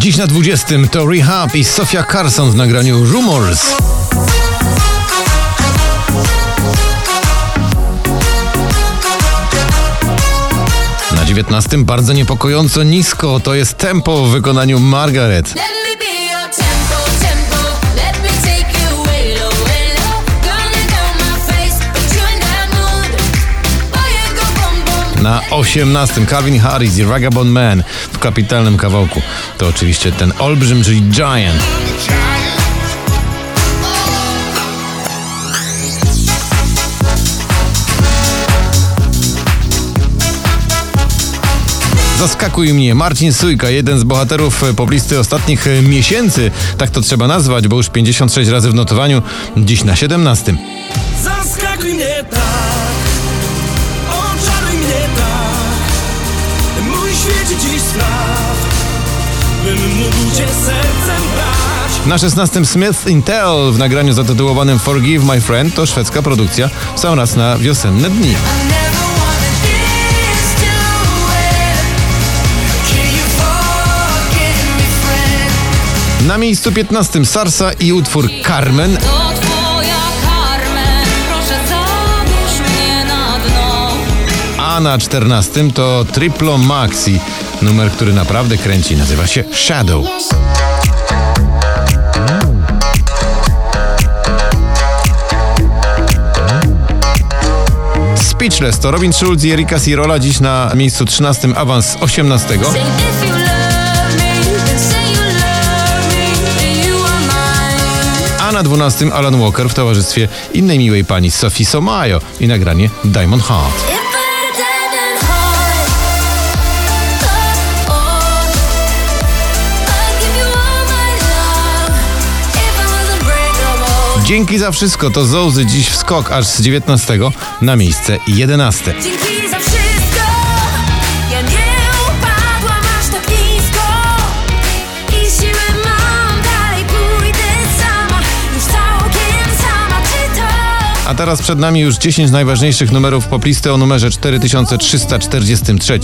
Dziś na 20 to Rehab i Sofia Carson w nagraniu Rumors. Na 19 bardzo niepokojąco nisko to jest tempo w wykonaniu Margaret. Na 18 Calvin Harris i Ragabond Man w kapitalnym kawałku. To oczywiście ten olbrzym, czyli Giant. Zaskakuj mnie Marcin Sujka, jeden z bohaterów e, poblisty ostatnich e, miesięcy. Tak to trzeba nazwać, bo już 56 razy w notowaniu, dziś na 17. Zaskakuj mnie tak, Mój świecie dziś spraw, bym mógł cię sercem brać. Na 16 Smith Intel w nagraniu zatytułowanym Forgive My Friend to szwedzka produkcja. W sam raz na wiosenne dni. Na miejscu 15 Sarsa i utwór Carmen, a na 14 to Triplo Maxi, numer, który naprawdę kręci, nazywa się Shadow. Speechless to Robin Schulz i Erika Sirola dziś na miejscu 13 awans z 18. Say if you love me, then say you love me, and you are mine. A na 12 Alan Walker w towarzystwie innej miłej pani Sophie Somayo i nagranie Diamond Heart. Dzięki za wszystko to Zołzy dziś w skok aż z 19 na miejsce 11. Dzięki za wszystko, ja nie upadłam aż tak nisko. I siłę mam, dalej pójdę sama, już całkiem sama. Czy to? A teraz przed nami już 10 najważniejszych numerów poplisty o numerze 4343.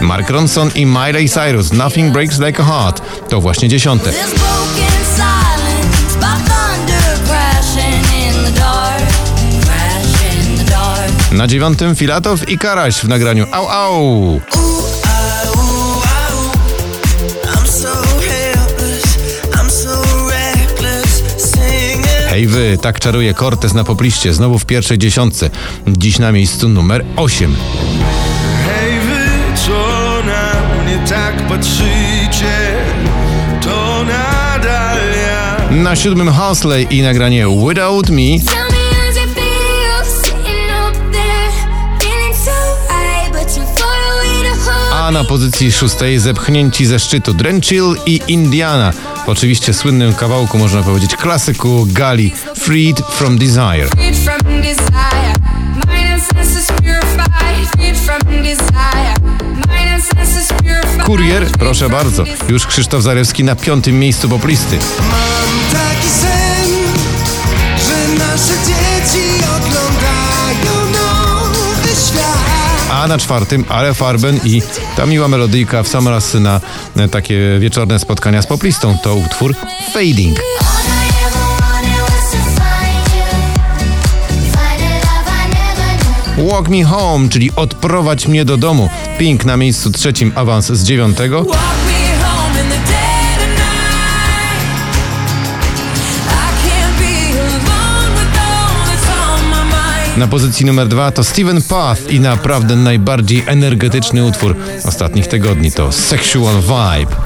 Mark Ronson i Miley Cyrus Nothing Breaks Like a Heart. To właśnie dziesiąte. Na dziewiątym Filatow i Karaś w nagraniu Au Au. Hej wy, tak czaruje Cortez na popliście, znowu w pierwszej dziesiątce. Dziś na miejscu numer 8. Hej wy, co na mnie tak patrzycie To nadal ja Na siódmym Housley i nagranie Without Me. Pozycji szóstej zepchnięci ze szczytu Drenchill i Indiana. W oczywiście słynnym kawałku, można powiedzieć, klasyku Gali Freed from Desire. Kurier, proszę bardzo, już Krzysztof Zarewski na piątym miejscu poplisty. Na czwartym Ale Farben i ta miła melodyjka w sam raz na takie wieczorne spotkania z poplistą. To utwór Fading. Walk Me Home, czyli Odprowadź mnie do domu. Pink na miejscu trzecim, awans z dziewiątego. Na pozycji numer dwa to Steven Path i naprawdę najbardziej energetyczny utwór ostatnich tygodni to Sexual Vibe.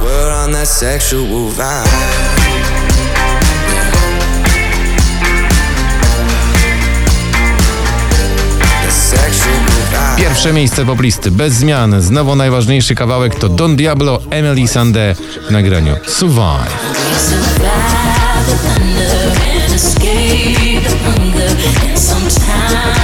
Pierwsze miejsce poplisty, bez zmian. Znowu najważniejszy kawałek to Don Diablo, Emily Sandé w nagraniu Survive. sometimes